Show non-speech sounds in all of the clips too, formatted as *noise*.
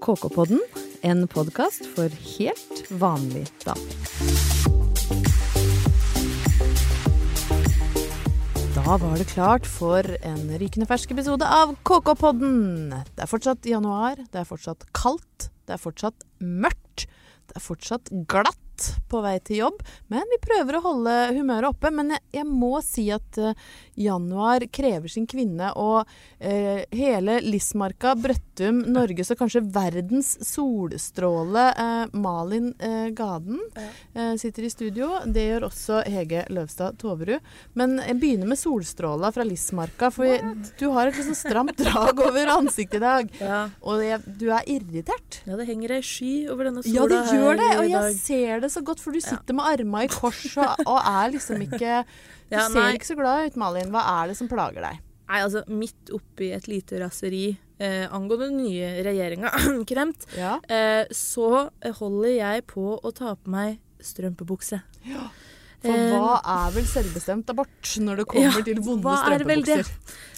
KK-podden, en podkast for helt vanlig damer. Da var det klart for en rykende fersk episode av KK-podden. Det er fortsatt januar, det er fortsatt kaldt, det er fortsatt mørkt, det er fortsatt glatt på vei til jobb. Men vi prøver å holde humøret oppe. Men jeg, jeg må si at uh, januar krever sin kvinne, og eh, hele Lismarka, Brøttum, Norges og kanskje verdens solstråle, eh, Malin Gaden, sitter i studio. Det gjør også Hege Løvstad Toverud. Men jeg begynner med solstråla fra Lismarka, for jeg, du har et liksom stramt drag over ansiktet i dag. Ja. Og jeg, du er irritert. ja, det henger ei sky over denne sola Ja, det gjør det, og jeg ser det så godt, for du sitter med armene i kors og, og er liksom ikke *laughs* Du Ja, ser ikke så glad ut, Malin. Hva er det som plager deg? Nei, altså, midt oppi et lite raseri eh, angående den nye regjeringa, *clears throat* kremt, Ja. eh, så holder jeg på å ta på meg strømpebukse. For Eh, hva er vel selvbestemt abort når det kommer Ja, til vonde er strømpebukser?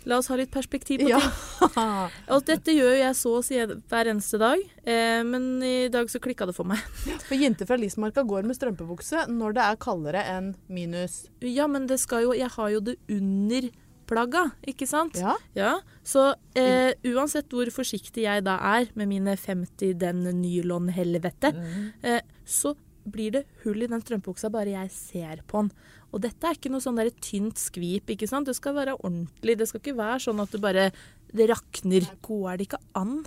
La oss ha litt perspektiv på Ja. ting. Og dette gjør jeg så å si hver eneste dag, eh, men i dag så klikka det for meg. *laughs* For jenter fra Lismarka går med strømpebukse når det er kaldere enn minus Ja, men det skal jo Jeg har jo det under plagga, ikke sant? Ja. Ja, så eh, uansett hvor forsiktig jeg da er med mine 50 den nylonhelvete, eh, så blir det hull i den strømpebuksa bare jeg ser på den. Og dette er ikke noe sånn der tynt skvip, ikke sant? Det skal være ordentlig. Det skal ikke være sånn at det bare det rakner. Går det ikke an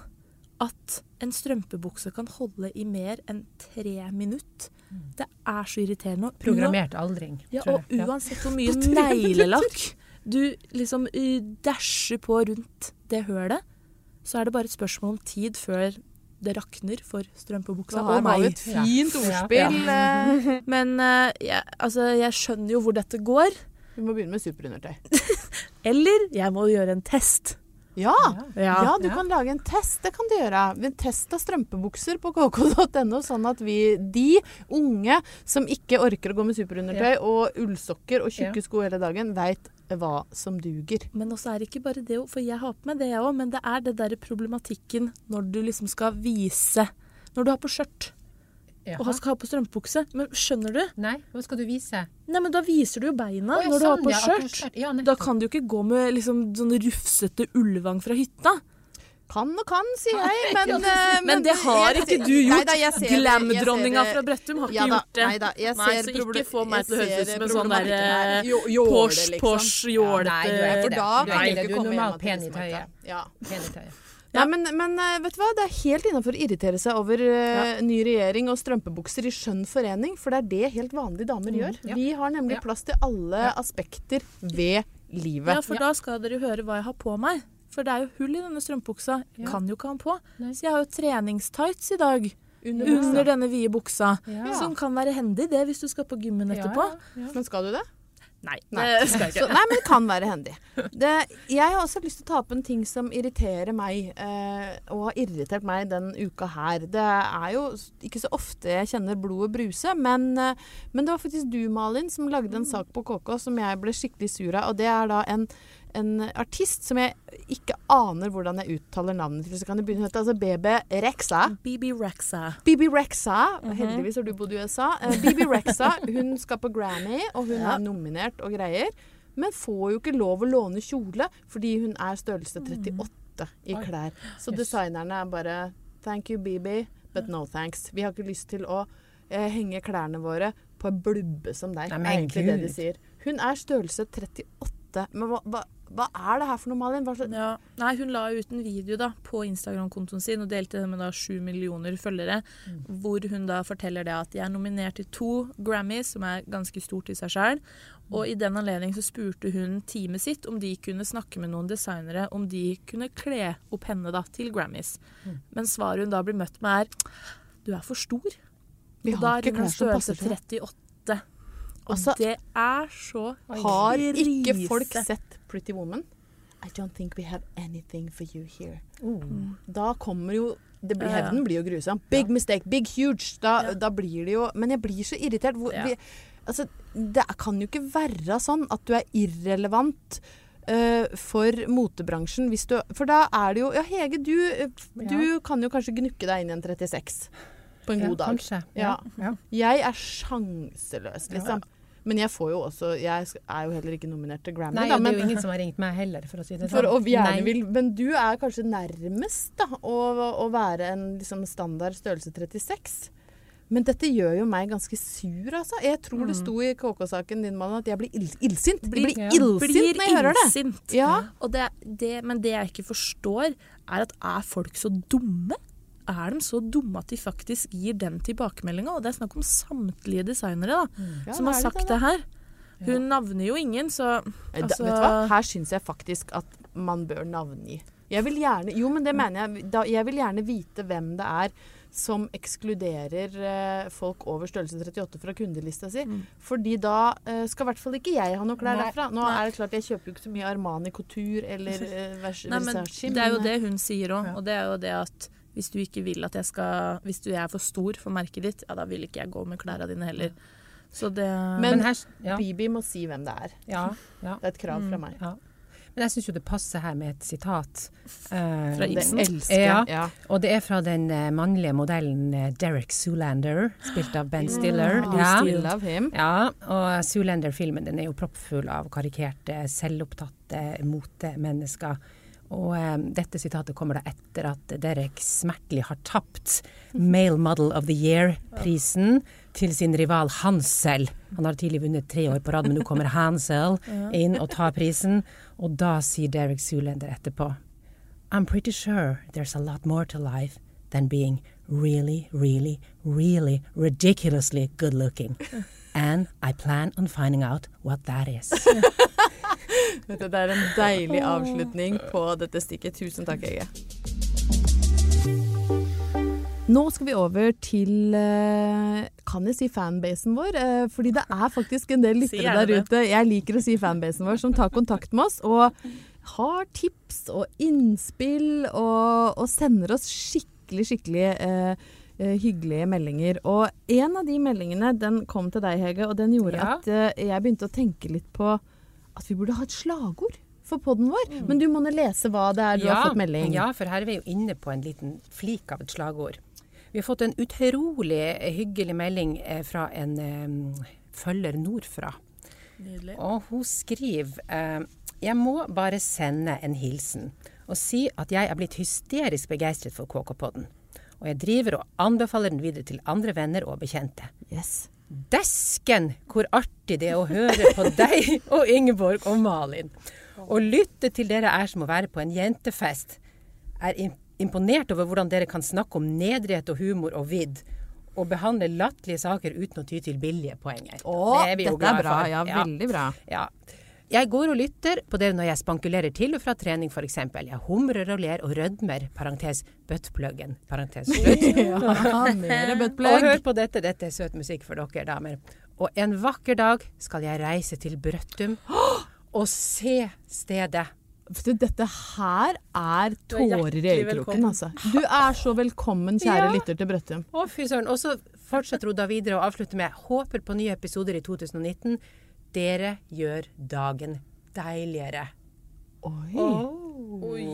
at en strømpebukse kan holde i mer enn tre minutter? Det er så irriterende. Programmert aldring, ja, tror og jeg. Ja. uansett hvor mye neglelakk du liksom uh, dasher på rundt det hølet, så er det bare et spørsmål om tid før det rakner for strømpebuksa og her har vi meg. et fint Ja. ordspill. eh. *laughs* Men uh, jeg, altså, jeg skjønner jo hvor dette går. Vi må begynne med superundertøy. *laughs* Eller jeg må gjøre en test. Ja! Ja. Ja, du kan lage en test. Det kan du gjøre. En test av strømpebukser på kk.no, sånn at vi, de unge som ikke orker å gå med superundertøy og ullsokker og tjukke sko hele dagen, veit hva som duger. Men også er det ikke bare det, for jeg har på meg det òg, men det er det derre problematikken når du liksom skal vise Når du har på skjørt Jaha. og skal ha på strømpebukse. Men skjønner du? Nei, hva skal du vise? Nei, men da viser du jo beina Åh, når du har sånn, på ja, skjørt. Ja, Da kan du jo ikke gå med liksom sånn rufsete Ulvang fra hytta. Kan og kan, sier jeg, men Ja, det- eh, Men det har jeg- ikke du gjort. Glam-dronninga fra Brøttum har ikke Ja da, gjort det. Nei da, jeg Nei, ser så ikke få meg til å høres ut som en sånn derre Porsche. Porsche, Ja, jålete nei, du ikke For da kan du ikke komme hjem med pen i tøyet. Ja. Pen i tøyet. Ja, men, men eh, vet du hva? det er helt innafor å irritere seg over eh, ny regjering og strømpebukser i skjønn forening, for det er det helt vanlige damer gjør. ja. Vi har nemlig Ja. plass til alle aspekter ved livet. Ja, for da skal dere høre hva jeg har på meg. For det er jo hull i denne strømpebuksa. Ja. Kan jo ikke ha den på. Nei. Så jeg har jo treningstights i dag. Under Under denne vide buksa. Ja. Som kan være hendig, det, hvis du skal på gymmen Ja, etterpå. ja, ja. Men skal du det? Nei, Nei. det skal jeg Så, nei, men det kan være hendig. Det, jeg har også lyst til å ta opp en ting som irriterer meg, eh, og har irritert meg den uka her. Det er jo ikke så ofte jeg kjenner blodet bruse, men, eh, men det var faktisk du, Malin, som lagde en sak på KK som jeg ble skikkelig sur av. Og det er da en, en artist som jeg ikke aner hvordan jeg uttaler navnet til. Så kan jeg begynne hete altså BB Rexa. BB Rexa. BB Rexa, Mhm. heldigvis har du bodd i USA. BB Bibi Rexa hun skal på Grammy, og hun Ja. er nominert og greier. Men får jo ikke lov å låne kjole fordi hun er størrelse 38 i klær. Så designerne er bare Thank you, BB, but no thanks. Vi har ikke lyst til å eh, henge klærne våre på en blubbe som deg. Nei, er egentlig det de sier. Hun er størrelse 38. Men hva, hva, hva er det her for noe, Malin? Ja. Nei, hun la ut en video da på Instagram-kontoen sin og delte det med da sju millioner følgere, hvor hun da forteller det at de er nominert til to Grammys, som er ganske stort i seg sjøl. Og i den anledning så spurte hun teamet sitt om de kunne snakke med noen designere om de kunne kle opp henne da til Grammys. Men svaret hun da blir møtt med er du er for stor. Vi og da har er ikke hun størrelse til 38. Og Altså, det er så Har ikke folk sett Pretty Woman? I don't think we have anything for you here. Oh. Da kommer jo det blir, Ja, ja. Hevnen blir jo grusom. Big mistake, big huge. Da, Ja. da blir det jo Men jeg blir så irritert. Hvor, Ja. vi, altså, det kan jo ikke være sånn at du er irrelevant Uh, for motebransjen hvis du For da er det jo Ja, Hege, du, eh, du kan jo kanskje gnukke deg inn i en 36 på en Ja, god dag. Kanskje. Ja. ja. Jeg er sjanseløs, liksom. Men jeg får jo også Jeg er jo heller ikke nominert til Grammy, Nei, da. men, det er jo ingen som har ringt meg heller, for å si det sånn. vil, men du er kanskje nærmest da, å, å være en liksom, standard størrelse 36. Men dette gjør jo meg ganske sur, altså. Jeg tror det sto i KK-saken din mann at jeg blir ill illsint. Jeg blir ja. illsint når jeg hører det. Ja. Og det, det, men det jeg ikke forstår, er at er folk så dumme? Er de så dumme at de faktisk gir den tilbakemeldinga? Og det er snakk om samtlige designere da, Ja, som har sagt det, det her. Hun navner jo ingen, så altså. Da, vet du hva? Her syns jeg faktisk at man bør navngi. Jeg vil gjerne Jo, men det mener jeg. Da, jeg vil gjerne vite hvem det er som ekskluderer eh, folk over størrelse 38 fra kundelista si. Mm. Fordi da eh, skal i hvert fall ikke jeg ha noe klær Nei, derfra. Nå nei. er det klart jeg kjøper jo ikke så mye Armani Couture eller eh, Versace. Nei, men det er jo det hun sier òg, og det er jo det at hvis du ikke vil at jeg skal Hvis du er for stor for merket ditt, ja, da vil ikke jeg gå med klærne dine heller. Så det Men- Men her, ja, Bibi må si hvem det er. ja, ja, Det er et krav fra Mm. meg. ja. Men jeg syns jo det passer her med et sitat. Uh, Fra Det Ibsen. elsker. Ja. Ja. Og det er fra den eh, mannlige modellen eh, Derek Zoolander, spilt av Ben Stiller. Mm, Ja. still love him. Ja, og Zoolander-filmen den er jo proppfull av karikerte, selvopptatte motemennesker. Og eh, dette sitatet kommer da etter at Derek smertelig har tapt Male Model of the Year-prisen til sin rival Hansel. Han har tidlig vunnet tre år på rad, men nå kommer Hansel *laughs* inn og tar prisen. Og da sier Derek Zulender etterpå I'm pretty sure there's a lot more to life than being really, really, really ridiculously good looking. *laughs* And I plan on finding out what that is. *laughs* Det er en deilig avslutning på dette stikket. Tusen takk, Hege. Nå skal vi over til eh, Kan jeg si fanbasen vår? Eh, fordi det er faktisk en del lyttere der ute Jeg liker å si fanbasen vår som tar kontakt med oss og har tips og innspill og, og sender oss skikkelig, skikkelig eh, eh, hyggelige meldinger. Og en av de meldingene den kom til deg, Hege, og den gjorde Ja. at jeg begynte å tenke litt på at vi burde ha et slagord for podden vår. Men du må nå lese hva det er du har fått melding. ja, for her er vi jo inne på en liten flik av et slagord. Vi har fått en utrolig hyggelig melding eh, fra en um, følger nordfra. Nydelig. Og hun skriver eh, Jeg må bare sende en hilsen og si at jeg er blitt hysterisk begeistret for KK-podden. Og jeg driver og anbefaler den videre til andre venner og bekjente. Yes. Desken hvor artig det er å høre på *laughs* deg og Ingeborg og Malin. Å lytte til dere er som å være på en jentefest. Er imponert over hvordan dere kan snakke om nedrighet og humor og vidd. Og behandle latterlige saker uten å ty til billige poenger. Åh, Det er vi jo glad bra. for. Ja, Ja. veldig bra. Ja. Jeg går og lytter på det når jeg spankulerer til og fra trening f.eks. Jeg humrer og ler og rødmer, parentes buttpluggen, parentes *laughs* slutt. Ja, Og hør på dette, dette er søt musikk for dere damer. Og en vakker dag skal jeg reise til Brøttum *gasps* og se stedet. Du, Dette her er er tårer i øyekroken, altså. Du er så velkommen, kjære Ja. lytter til Brøttum. Å, fy søren. Og så fortsetter hun da videre og avslutter med håper på nye episoder i 2019. Dere gjør dagen deiligere. Oi. Oi.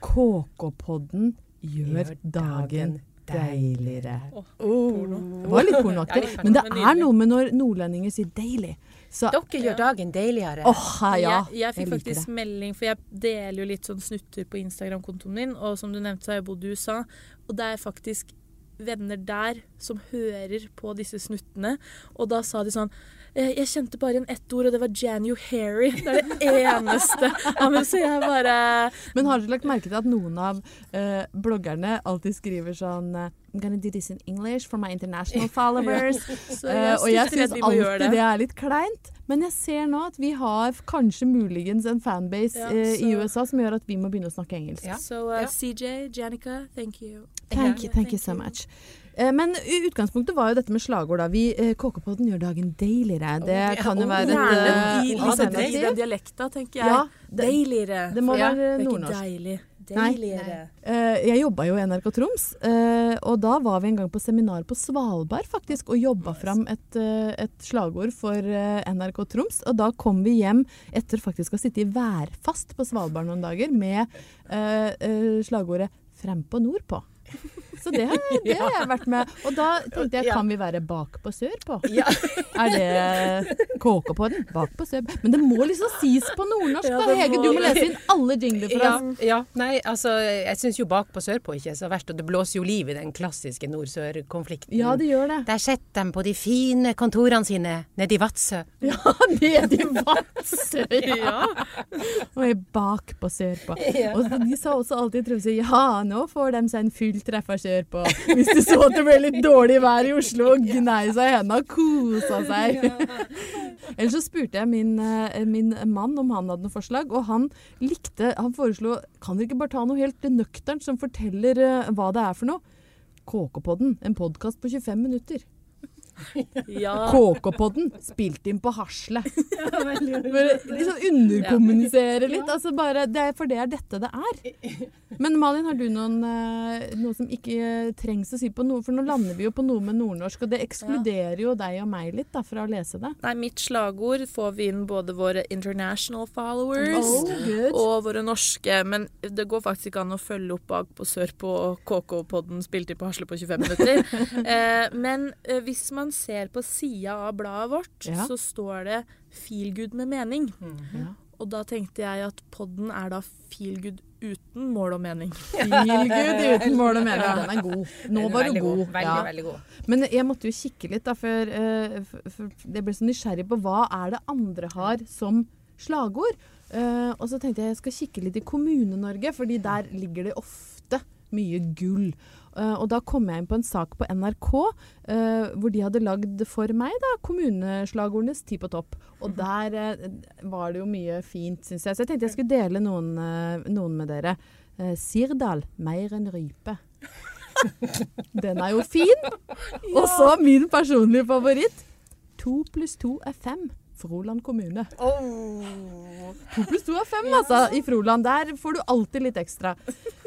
KK-podden gjør dagen deiligere. Oh. porno. Det var litt pornoaktig. Ja, Men det er noe med når nordlendinger sier deilig. Så Dere gjør dagen deiligere. åh, ja. Jeg, jeg fikk jeg faktisk melding, for jeg deler jo litt sånn snutter på Instagram-kontoen min, og som du nevnte, så har jeg bodd i USA, og det er faktisk venner der som hører på disse snuttene, og da sa de sånn jeg kjente bare igjen ett ord, og det var Janu Harry. Det er det eneste. Ja, jeg bare Men har dere lagt merke til at noen av eh, bloggerne alltid skriver sånn eh, I'm gonna do this in English for my international *laughs* followers. Så uh, og jeg syns alltid det. det er litt kleint. Men jeg ser nå at vi har kanskje muligens en fanbase Ja, eh, i USA som gjør at vi må begynne å snakke engelsk. Ja. Så uh, Ja. CJ, Janica, thank you. Thank you, thank you so much. Eh, Men utgangspunktet var jo dette med slagord. da. Vi, eh, KK-podden gjør dagen deiligere. Det kan jo være et Gjerne eh, i, liksom, det er den dialekta, tenker jeg. Ja, det, Deiligere. det må Ja, være nordnorsk. Deiligere. Eh, jeg jobba jo i NRK Troms, uh, og da var vi en gang på seminar på Svalbard faktisk, og jobba fram et, uh, et slagord for NRK Troms. Og da kom vi hjem etter faktisk å ha sittet værfast på Svalbard noen dager med slagordet 'Frempå nordpå'. Så det har, det har jeg vært med. Og da tenkte jeg, kan vi være bak på sørpå? Ja. Er det KK på den? Bak på sør... Men det må liksom sies på nordnorsk, Ja, da. Hege, du må lese inn alle jingler for Ja, oss. ja, nei, altså jeg syns jo bak på sørpå ikke er så verst, og det blåser jo liv i den klassiske nord-sør-konflikten. Ja, det gjør det. Der sitter de på de fine kontorene sine nede i Vadsø. Ja, nede i Vadsø, ja. Ja. Og er bak på sørpå. Og de sa også alltid i Tromsø ja, nå får de seg en fulltreffer på. Hvis du så at det ble litt dårlig vær i Oslo, *laughs* og gnei seg i hendene og kosa *laughs* seg. Ellers så spurte jeg min, eh, min mann om han hadde noe forslag, og han likte Han foreslo kan dere ikke bare ta noe helt nøkternt som forteller eh, hva det er for noe? KK-podden, en podkast på 25 minutter. Ja. KK-podden, spilt inn på hasle. *laughs* Ja, *laughs* liksom underkommunisere litt. Altså bare, det er, for det er dette det er. Men Malin, har du noen, eh, noe som ikke eh, trengs å si på noe? For nå lander vi jo på noe med nordnorsk, og det ekskluderer jo deg og meg litt da, fra å lese det. Nei, mitt slagord får vi inn både våre international followers Oh, og våre norske. Men det går faktisk ikke an å følge opp bak på sør på KK-podden spilt inn på Hasle på 25 minutter. *laughs* eh, men eh, hvis man ser på sida av bladet vårt, Ja. så står det 'feel good med mening'. Ja. Og da tenkte jeg at podden er da feel good uten mål og mening. *laughs* Feel good uten mål og mening. Den er god. Nå var du god. Veldig, Ja. veldig god. Men jeg måtte jo kikke litt, da, for, eh, for, for jeg ble så nysgjerrig på hva er det andre har som slagord. Eh, og så tenkte jeg jeg skal kikke litt i Kommune-Norge, fordi der ligger det ofte mye gull. Eh, og da kom jeg inn på en sak på NRK eh, hvor de hadde lagd for meg da, kommuneslagordenes Ti på topp. Og der eh, var det jo mye fint, syns jeg. Så jeg tenkte jeg skulle dele noen, noen med dere. Sirdal mer enn rype. *laughs* Den er jo fin. Og så min personlige favoritt. To pluss to er fem. Froland kommune. To pluss to er fem, altså, i Froland. Der får du alltid litt ekstra.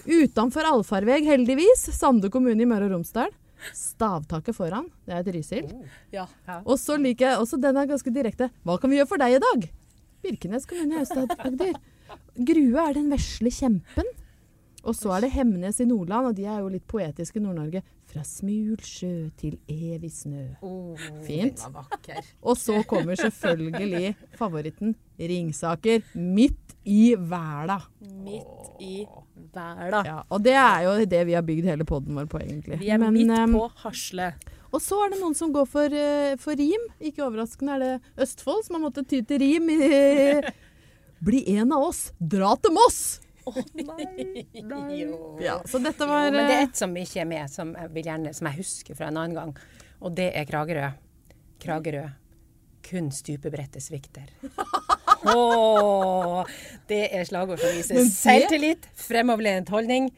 Utenfor allfarveg, heldigvis. Sande kommune i Møre og Romsdal. Stavtaket foran. Det er et Rysil. Ja. Og så liker jeg også den er ganske direkte. Hva kan vi gjøre for deg i dag? Birkenes kommune i Aust-Agder. Grue er den vesle kjempen. Og så er det Hemnes i Nordland, og de er jo litt poetiske i Nord-Norge. Fra smul sjø til evig snø. Fint. Var vakker. Og så kommer selvfølgelig favoritten Ringsaker. Midt i Væla. Midt i verda. Ja, og det er jo det vi har bygd hele poden vår på, egentlig. Vi er Men, midt ehm, på Hasle. Og så er det noen som går for, eh, for rim. Ikke overraskende er det Østfold som har måttet ty til rim. *laughs* Bli en av oss, dra til Moss! Jo. *laughs* Ja, så dette Jo, men det er et som ikke er med, som jeg, vil gjerne, som jeg husker fra en annen gang. Og det er Kragerø. Kragerø. Kun stupebrettet svikter. *laughs* Åh, det er slagord som viser det- selvtillit, fremoverlent holdning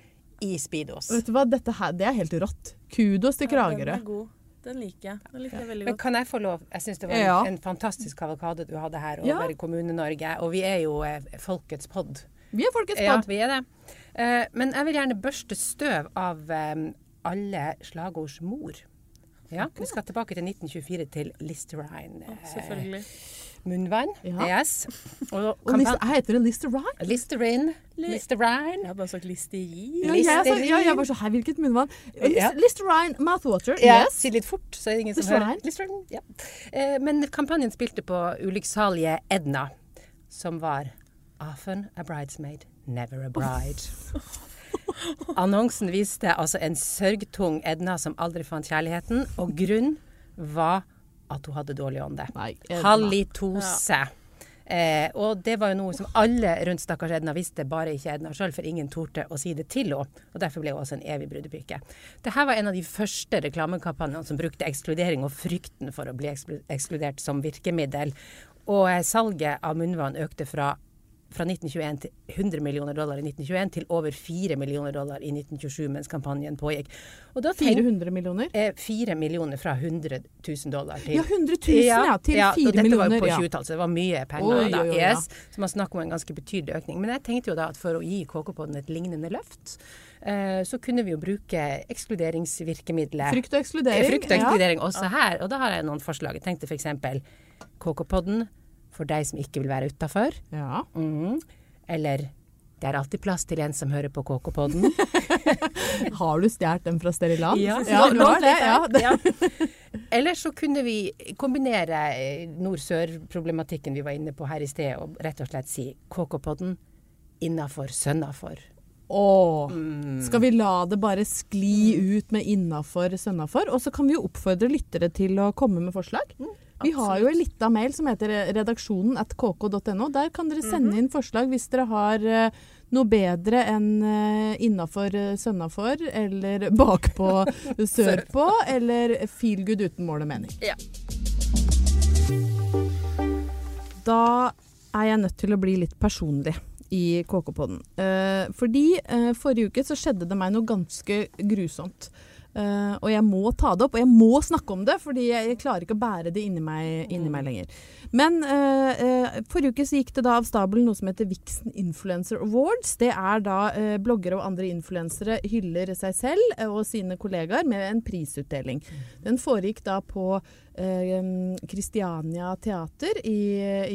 i speedos. Vet du hva, dette her, det er helt rått. Kudos til Kragerø. Ja. Den liker jeg. Den liker jeg veldig godt. Men kan jeg få lov? Jeg syns det var Ja. en, fantastisk kavalkade du hadde her Ja. over Kommune-Norge. Og vi er jo eh, folkets pod. Vi er folkets Ja, vi er det. Eh, men jeg vil gjerne børste støv av eh, alle slagords mor. Ja, vi skal tilbake til 1924 til Listerine. Eh, Selvfølgelig. Munnvann, Ja. Yes. Og Og kampan- heter det Listerine? Listerine. Listerine. Jeg har bare sagt listerin. Ja, jeg, Listerine. ja, jeg var så her, hvilket munnvann? Listerine mouthwater, Ja, yes. Si litt fort, så er det ingen som Listerine. hører. Listerine. Ja. Eh, men kampanjen spilte på ulykksalige Edna, som var Often a bridesmaid, never a bride. *laughs* Annonsen viste altså en sørgtung Edna som aldri fant kjærligheten, og grunn var at hun hadde dårlig ånde. Halitose. Ja. Eh, og det var jo noe som alle rundt stakkars Edna visste, bare ikke Edna sjøl, for ingen torde å si det til henne. Og derfor ble hun også en evig brudepike. Dette var en av de første reklamekampanjene som brukte ekskludering og frykten for å bli ekskludert som virkemiddel. Og eh, salget av munnvann økte fra fra 1921 til 100 millioner dollar i 1921 til over 4 millioner dollar i 1927 mens kampanjen pågikk. Tenk- 400 millioner? eh, 4 millioner fra 100 000 dollar til Ja, 100 000 ja, til ja, 4 millioner. dette var jo på 20-tallet, så det var mye penger. Oi, da, oi, oi, ja. yes, så man snakker om en ganske betydelig økning. Men jeg tenkte jo da at for å gi KK-podden et lignende løft, eh, så kunne vi jo bruke ekskluderingsvirkemidlet. Frykt og ekskludering. Eh, Frykt og ekskludering også her. Og da har jeg noen forslag. Jeg tenkte f.eks. KK-podden for deg som ikke vil være utafor. Ja. Mm. Eller det er alltid plass til en som hører på KK-podden. *laughs* Har du stjålet den fra Steriland? Ja, ja, du har det. Ja. *laughs* Ja. Eller så kunne vi kombinere eh, nord-sør-problematikken vi var inne på her i sted, og rett og slett si KK-podden innafor, sønnafor. Åh, Mm. skal vi la det bare skli ut med innafor, sønnafor? Og så kan vi jo oppfordre lyttere til å komme med forslag. Vi har jo en lita mail som heter redaksjonen at kk.no. Der kan dere sende inn forslag hvis dere har eh, noe bedre enn uh, innafor, uh, sønnafor, eller *laughs* bakpå, sørpå, eller feel good uten mål og mening. Ja. Da er jeg nødt til å bli litt personlig i KK-podden. Eh, fordi eh, forrige uke så skjedde det meg noe ganske grusomt. Eh, og jeg må ta det opp, og jeg må snakke om det, fordi jeg, jeg klarer ikke å bære det inni meg, inni meg lenger. Men uh, uh, forrige uke så gikk det da av stabelen noe som heter Vixen Influencer Awards. Det er da bloggere og andre influensere hyller seg selv og sine kollegaer med en prisutdeling. Den foregikk da på Kristiania Christiania Teater i,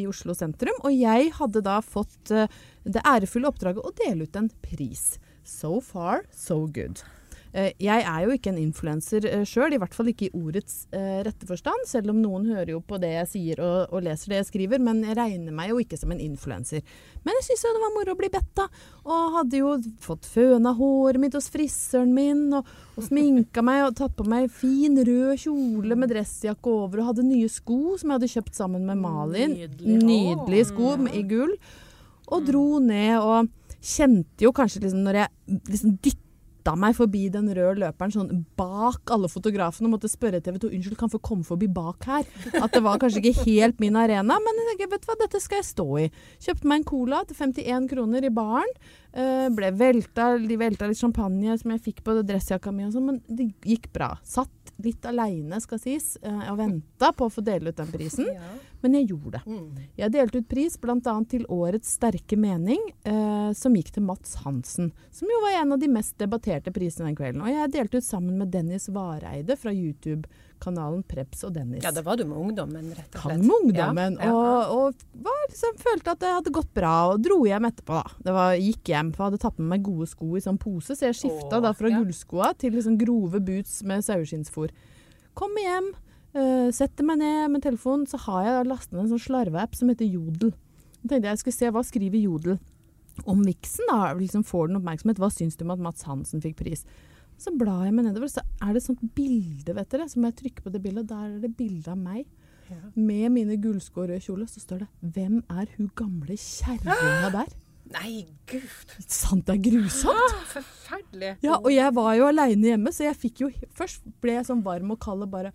i Oslo sentrum, og jeg hadde da fått det ærefulle oppdraget å dele ut en pris. So far, so good. Eh, Jeg er jo ikke en influenser uh, sjøl, i hvert fall ikke i ordets eh, rette forstand, selv om noen hører jo på det jeg sier og, og leser det jeg skriver, men jeg regner meg jo ikke som en influenser. Men jeg syns jo det var moro å bli bedt, da. Og hadde jo fått føna håret mitt hos frisøren min, og, og sminka meg og tatt på meg fin rød kjole med dressjakke over, og hadde nye sko som jeg hadde kjøpt sammen med Malin. Nydelig. Nydelige sko i gull. Og dro ned og kjente jo kanskje liksom når jeg liksom dytta meg forbi den røde løperen sånn bak alle fotografene og måtte spørre TV 2 unnskyld, kan få komme forbi bak her. At det var kanskje ikke helt min arena, men jeg tenkte, vet du hva, dette skal jeg stå i. Kjøpte meg en cola til 51 kroner i baren. eh, ble velta, de velta litt champagne som jeg fikk på dressjakka mi og sånn, men det gikk bra. Satt litt aleine, skal sies, eh, og venta på å få dele ut den prisen. Men jeg gjorde det. Mm. Jeg delte ut pris bl.a. til Årets sterke mening, eh, som gikk til Mats Hansen. Som jo var en av de mest debatterte prisene den kvelden. Og jeg delte ut sammen med Dennis Vareide fra YouTube-kanalen Preps og Dennis. Ja, da var du med ungdommen, rett og slett. Kan med ungdommen. Ja. Og, og var liksom, følte at det hadde gått bra, og dro hjem etterpå. da. Det var, gikk hjem, for jeg hadde tatt med meg gode sko i sånn pose, så jeg skifta da fra ja. gullskoa til liksom grove boots med saueskinnsfôr. Kom hjem, eh, setter meg ned med telefonen, så har jeg lastet ned en sånn slarveapp som heter Jodel. så tenkte jeg skulle se hva skriver Jodel om Vixen. da, liksom Får den oppmerksomhet? Hva syns du om at Mats Hansen fikk pris? Så blar jeg meg nedover, så er det et sånt bilde, vet dere. Så må jeg trykke på det bildet, og der er det bilde av meg Ja. med mine gullsko og røde kjole. Så står det 'Hvem er hun gamle kjerringa *gasps* der?' Nei, gud. Sant det er grusomt? Forferdelig. Ja, og jeg var jo aleine hjemme, så jeg fikk jo Først ble jeg sånn varm og kald og bare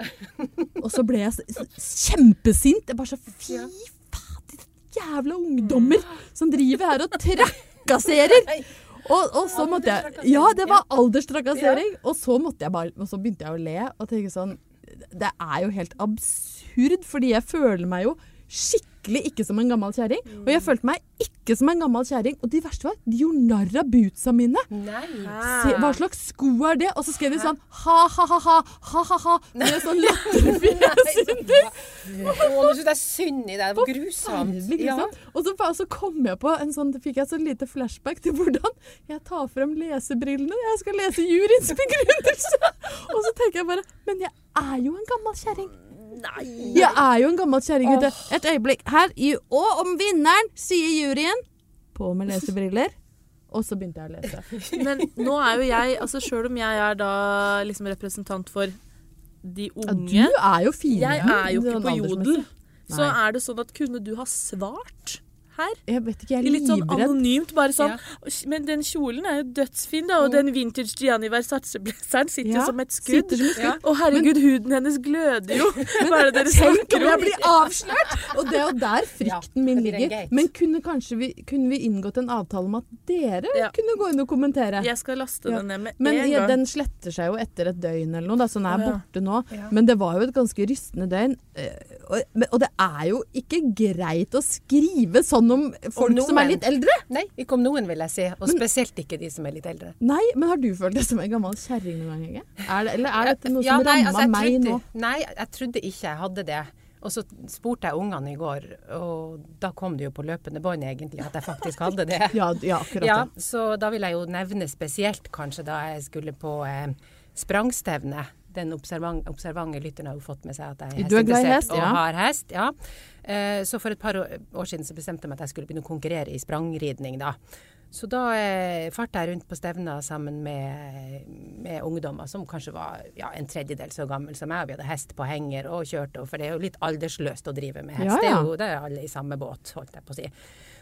Og så ble jeg så, kjempesint. Jeg bare så Fy fader, jævla ungdommer som driver her og trakasserer! Og, og så måtte jeg Ja, det var alderstrakassering. Og så måtte jeg bare Og så begynte jeg å le og tenke sånn Det er jo helt absurd, fordi jeg føler meg jo skikkelig ikke som en gammel kjerring. Og jeg følte meg ikke som en gammel kjerring. Og de verste var, de gjorde narr av bootsa mine. Se, hva slags sko er det? Og så skrev de sånn ha, ha, ha, ha, ha, ha, med med sånn latterfjes under. Nå syns jeg synd i deg. Det var grusomt. Ja. Og så, så kom jeg på en sånn, fikk jeg så lite flashback til hvordan jeg tar frem lesebrillene jeg skal lese juryens begrunnelse. *laughs* Og så tenker jeg bare Men jeg er jo en gammel kjerring. Nei! Jeg er jo en gammel kjerring, gutte. du. Et øyeblikk her. I, og om vinneren, sier juryen. På med lesebriller. Og så begynte jeg å lese. Men nå er jo jeg, altså sjøl om jeg er da liksom representant for de Ja, unge du er jo fin. Jeg er jo ikke sånn på. Jodel. Så er det sånn at kunne du ha svart her. Jeg vet ikke, jeg er litt sånn livredd. anonymt, bare sånn Ja. Men den kjolen er jo dødsfin, da, og den vintage Gianni Versace-blazeren sitter jo Ja, som et skudd. Sitter som et skudd. Og herregud, huden hennes gløder jo. *laughs* Hva er det dere snakker om jeg blir avslørt! Og det er jo der frykten min ligger. Men kunne kanskje vi, kunne vi inngått en avtale om at dere Ja. kunne gå inn og kommentere? Jeg skal laste Ja. den ned med Men en ja, Men den sletter seg jo etter et døgn eller noe, da, så den er ja. borte nå. Ja. Men det var jo et ganske rystende døgn. eh, Og, og det er jo ikke greit å skrive sånn om folk Om som er litt eldre. Nei, ikke om noen, vil jeg si. Og spesielt ikke de som er litt eldre. Nei, men har du følt deg som en gammel kjerring noen gang? Er eller er dette noe Ja, som rammer ramma altså, meg trodde, nå? Nei, jeg trodde ikke jeg hadde det. Og så spurte jeg ungene i går, og da kom det jo på løpende bånd egentlig at jeg faktisk hadde det. *laughs* Ja, ja akkurat Ja, så da vil jeg jo nevne spesielt kanskje da jeg skulle på eh, sprangstevne. Den observant, observante lytteren har jo fått med seg at jeg er er hesteinteressert hest, ja. og har hest. ja. Eh, så for et par år, siden så bestemte jeg meg at jeg skulle begynne å konkurrere i sprangridning da. Så da eh, farta jeg rundt på stevner sammen med, med ungdommer som kanskje var ja, en tredjedel så gammel som meg. Vi hadde hest på henger og kjørte, for det er jo litt aldersløst å drive med hest. Ja, Det, er jo, det er alle i samme båt, holdt jeg på å si.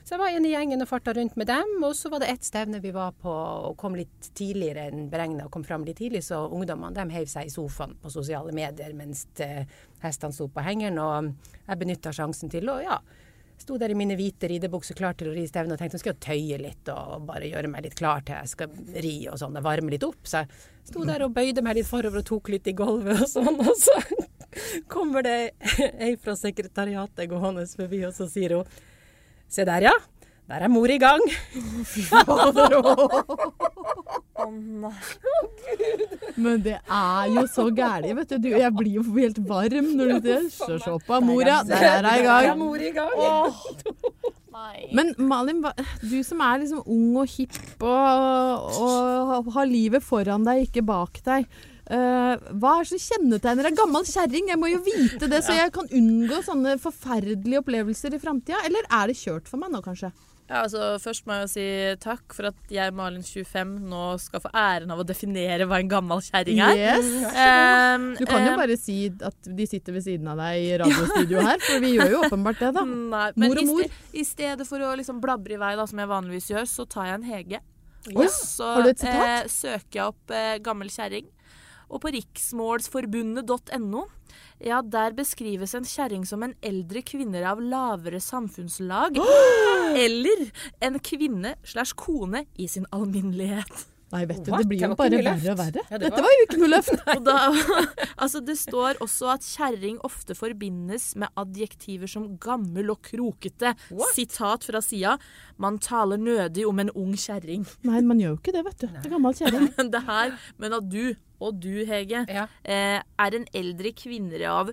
Så jeg var inne i gjengen og farta rundt med dem, og så var det ett stevne vi var på og kom litt tidligere enn beregna og kom fram litt tidlig, så ungdommene de heiv seg i sofaen på sosiale medier mens eh, hestene sto på hengeren, og jeg benytta sjansen til å ja, sto der i mine hvite ridebukser klar til å ri stevne og tenkte nå skal jeg tøye litt og bare gjøre meg litt klar til jeg skal ri og sånn, og varme litt opp. Så jeg sto der og bøyde meg litt forover og tok litt i gulvet og sånn, og så *laughs* kommer det ei fra sekretariatet gående forbi, og så sier hun Se der, ja. Der er mor i gang. Å *laughs* nei. Men det er jo så gæli, vet du. du. Jeg blir jo helt varm når du ser Se, på mora, der er hun i Der er mor i gang. Åh. Men Malin, du som er liksom ung og hipp og, og har livet foran deg, ikke bak deg. Eh, hva er det som kjennetegner ei gammel kjerring? Jeg må jo vite det, så jeg kan unngå sånne forferdelige opplevelser i framtida. Eller er det kjørt for meg nå, kanskje? Ja, altså, først må jeg jo si takk for at jeg, Malin 25, nå skal få æren av å definere hva en gammel kjerring er. Yes. Um, Du kan jo um, bare si at de sitter ved siden av deg i radiostudio her, for vi gjør jo åpenbart det, da. *laughs* Nei, men Mor og i, sted, i stedet for å liksom blabre i vei, da, som jeg vanligvis gjør, så tar jeg en Hege. Yes. Og så eh, søker jeg opp eh, gammel kjerring. Og på riksmålsforbundet.no, ja, der beskrives en kjerring som en eldre kvinne av lavere samfunnslag. *gasps* Eller en kvinne slash kone i sin alminnelighet. Nei, vet du, What? det blir jo bare verre og verre. Ja, det Dette var- var jo ikke noe løft. *laughs* Og da, *laughs* altså det står også at kjerring ofte forbindes med adjektiver som gammel og krokete. What? Sitat fra sida. Man taler nødig om en ung kjerring. Nei, man gjør jo ikke det, vet du. Det er gammel kjerring. Men *laughs* det her, men at du, og du Hege, Ja. eh, er en eldre kvinne av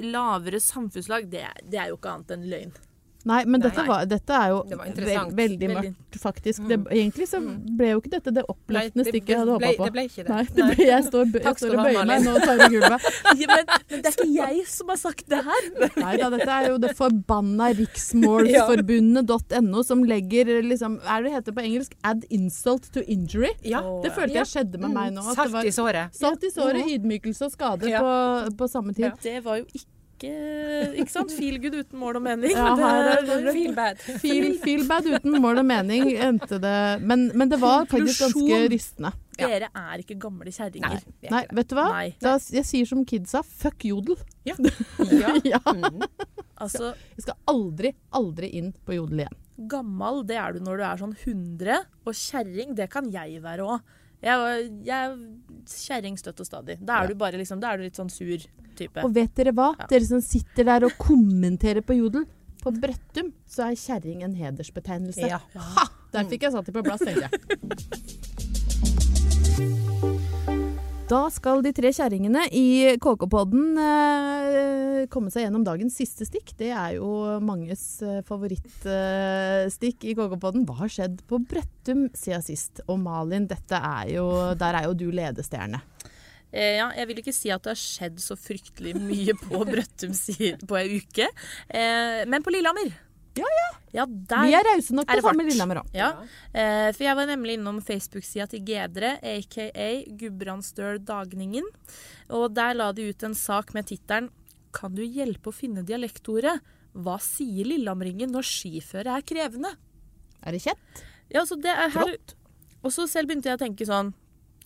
lavere samfunnslag, det, det er jo ikke annet enn løgn. Nei, men dette, Nei. var, dette er jo ve veldig mørkt, faktisk. Det, egentlig så ble jo ikke dette det oppløftende stykket jeg hadde det håpa på. det ble ikke det. Nei, det ble, jeg står, jeg Takk skal står og bøyer meg nå og tar i gulvet. *laughs* Ja, men, men det er ikke jeg som har sagt det her. Nei da, dette er jo det forbanna riksmålsforbundet.no som legger liksom Hva er det det heter på engelsk? Add insult to injury. Ja. Det følte jeg skjedde med meg nå. At Salt i såret. salt i såret, ydmykelse og skade Ja. på, på samme tid. Det var jo ikke Ikke Ikke sant? Feel good uten mål og mening. Ja, her er det- Feel bad. Feel, feel bad uten mål og mening endte det Men, men det var faktisk ganske rystende. Ja. Dere er ikke gamle kjerringer. er Nei, vet du hva? Nei. Da, jeg sier som kidsa, fuck jodel. Ja. *laughs* ja. Mm. Altså, Jeg skal aldri, aldri inn på jodel igjen. gammel, det er du når du er sånn 100, og kjerring, det kan jeg være òg. Jeg, jeg er kjerring støtt og stadig. Da er du bare liksom, da er du litt sånn sur type. Og vet dere hva? Ja. Dere som sitter der og kommenterer på jodel. På Brøttum så er kjerring en hedersbetegnelse. Ja. Ha! Der fikk jeg satt det på plass, tenkte jeg. Da skal de tre kjerringene i KK-podden eh, komme seg gjennom dagens siste stikk. Det er jo manges eh, favorittstikk i KK-podden. Hva har skjedd på Brøttum siden sist? Og Malin, dette er jo, der er jo du ledestjerne. Eh, ja, jeg vil ikke si at det har skjedd så fryktelig mye på *laughs* Brøttum på ei uke. Eh, men på Lillehammer Ja, Ja, der Vi er rause nok til å ta med. Lillehammer òg. Ja, eh, for jeg var nemlig innom Facebook-sida til Gedre, aka Gudbrandsdøl Dagningen. Og der la de ut en sak med tittelen 'Kan du hjelpe å finne dialektordet?' Hva sier Lillehamringen når skiføre er krevende? Er det kjett? Ja, så det er her, og så selv begynte jeg å tenke sånn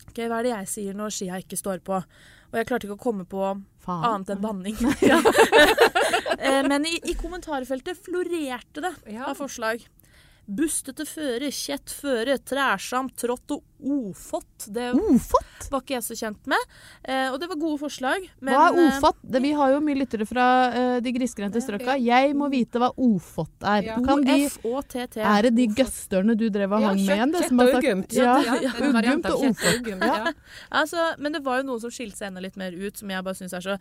Ok, Hva er det jeg sier når skia ikke står på? Og jeg klarte ikke å komme på Faen. annet enn banning. *laughs* Ja. Eh, Men i, i kommentarfeltet florerte det Ja. av forslag. Bustete føre, kjett føre, trærsamt, trått og ofott. Det Ofott? Var ikke jeg så kjent med. Eh, og det var gode forslag. Men, Hva er ofot? Det, vi har jo mye lyttere fra uh, de grisgrendte strøka. Jeg må vite hva ofot er. Ja. Kan de, er det de gøsterne du drev og Ja, hang med igjen? det, som har sagt- Ja, av og uggumt, ja. Altså, men det var jo noen som skilte seg enda litt mer ut, som jeg bare syns er så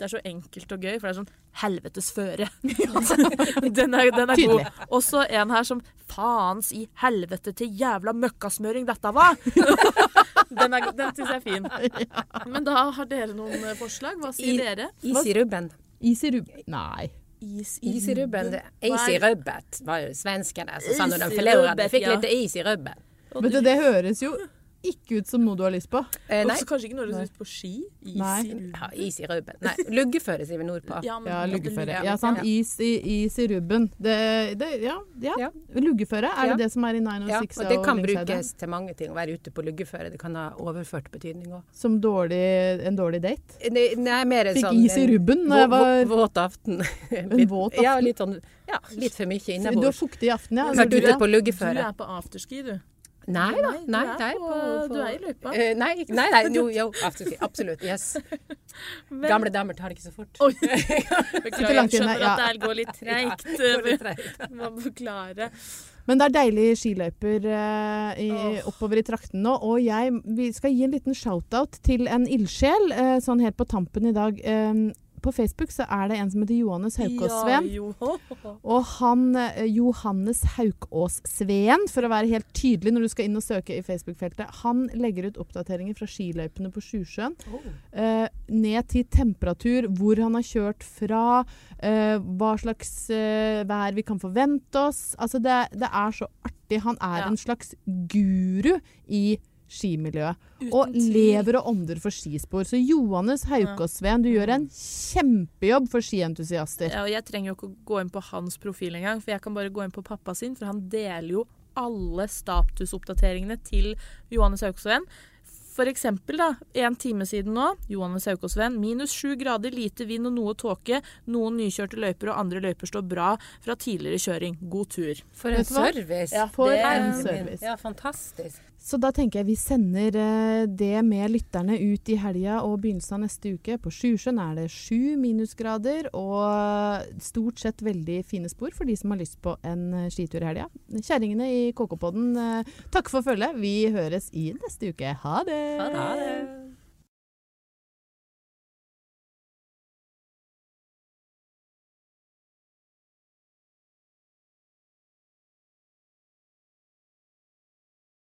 er så enkelt og gøy, for det er sånn helvetes føre. *laughs* *laughs* den er, den er god. Og så en her som faens i helvete til jævla møkkasmøring dette var! *laughs* den er, den syns jeg er fin. *laughs* Men da har dere noen eh, forslag. Hva sier I- dere? Is i rubben. Is i rub... Nei. Is Is i rubben. Is i rubbet var jo svenskene som sa når Is de i forlorade. rubbet, Fikk ja. litt is i rubben. Vet du- det høres jo ikke ut som noe du har lyst på. Eh, nei. Også kanskje ikke når du har lyst på ski? Is Nei. i rubben. Ja, is i rubben. Nei, luggeføre sier vi nordpå. Ja, Ja, luggeføre. Ja, Ja, sant. ja. Is i, is i rubben. Det, det, ja, ja. Ja. Luggeføre, er Ja. det det som er i Ja, 906 og det kan og brukes til mange ting. Å være ute på luggeføre. Det kan ha overført betydning òg. Som dårlig, en dårlig date? Nei, mer Fikk sånn is i rubben når jeg var- Våt aften. *laughs* En våt aften? Ja, litt sånn Ja, litt for mye Du har fuktig i aften, ja. Vært ute på Du er på afterski, du. Nei da. Nei, du, er på, på- du er i løypa. Uh, nei, nei, nei, *laughs* jo, jo. Absolutt. Yes. *laughs* Men- Gamle damer tar det ikke så fort. Oi. *laughs* Beklager, jeg skjønner at det går litt treigt. Ja. Må forklare. Men det er deilige skiløyper eh, i, oh. oppover i traktene nå. Og jeg, vi skal gi en liten shout-out til en ildsjel, eh, sånn helt på tampen i dag. Eh, på Facebook så er det en som heter Johannes Haukås-Sveen. Ja. *laughs* Og han eh, Johannes Haukås-Sveen, for å være helt tydelig når du skal inn og søke i Facebook-feltet, han legger ut oppdateringer fra skiløypene på Sjusjøen. eh, ned til temperatur, hvor han har kjørt fra, eh, hva slags eh, vær vi kan forvente oss. Altså det, det er så artig. Han er Ja. en slags guru i skimiljøet. Og lever og ånder for skispor. Så Johannes Haukåsveen, du gjør en kjempejobb for skientusiaster. Ja, og jeg trenger jo ikke å gå inn på hans profil engang, for jeg kan bare gå inn på pappa sin, for han deler jo alle statusoppdateringene til Johannes Haukåsveen. For eksempel, da, en time siden nå, Johannes Haukåsven, minus sju grader, lite vind og noe tåke. Noen nykjørte løyper og andre løyper står bra fra tidligere kjøring. God tur. For en service. Ja, For det- en service. Ja, fantastisk. Så da tenker jeg vi sender eh, det med lytterne ut i helga og begynnelsen av neste uke. På Sjusjøen er det sju minusgrader og stort sett veldig fine spor for de som har lyst på en eh, skitur i helga. Kjerringene i KK-podden, eh, takk for følget. Vi høres i neste uke. Ha det! Ha det.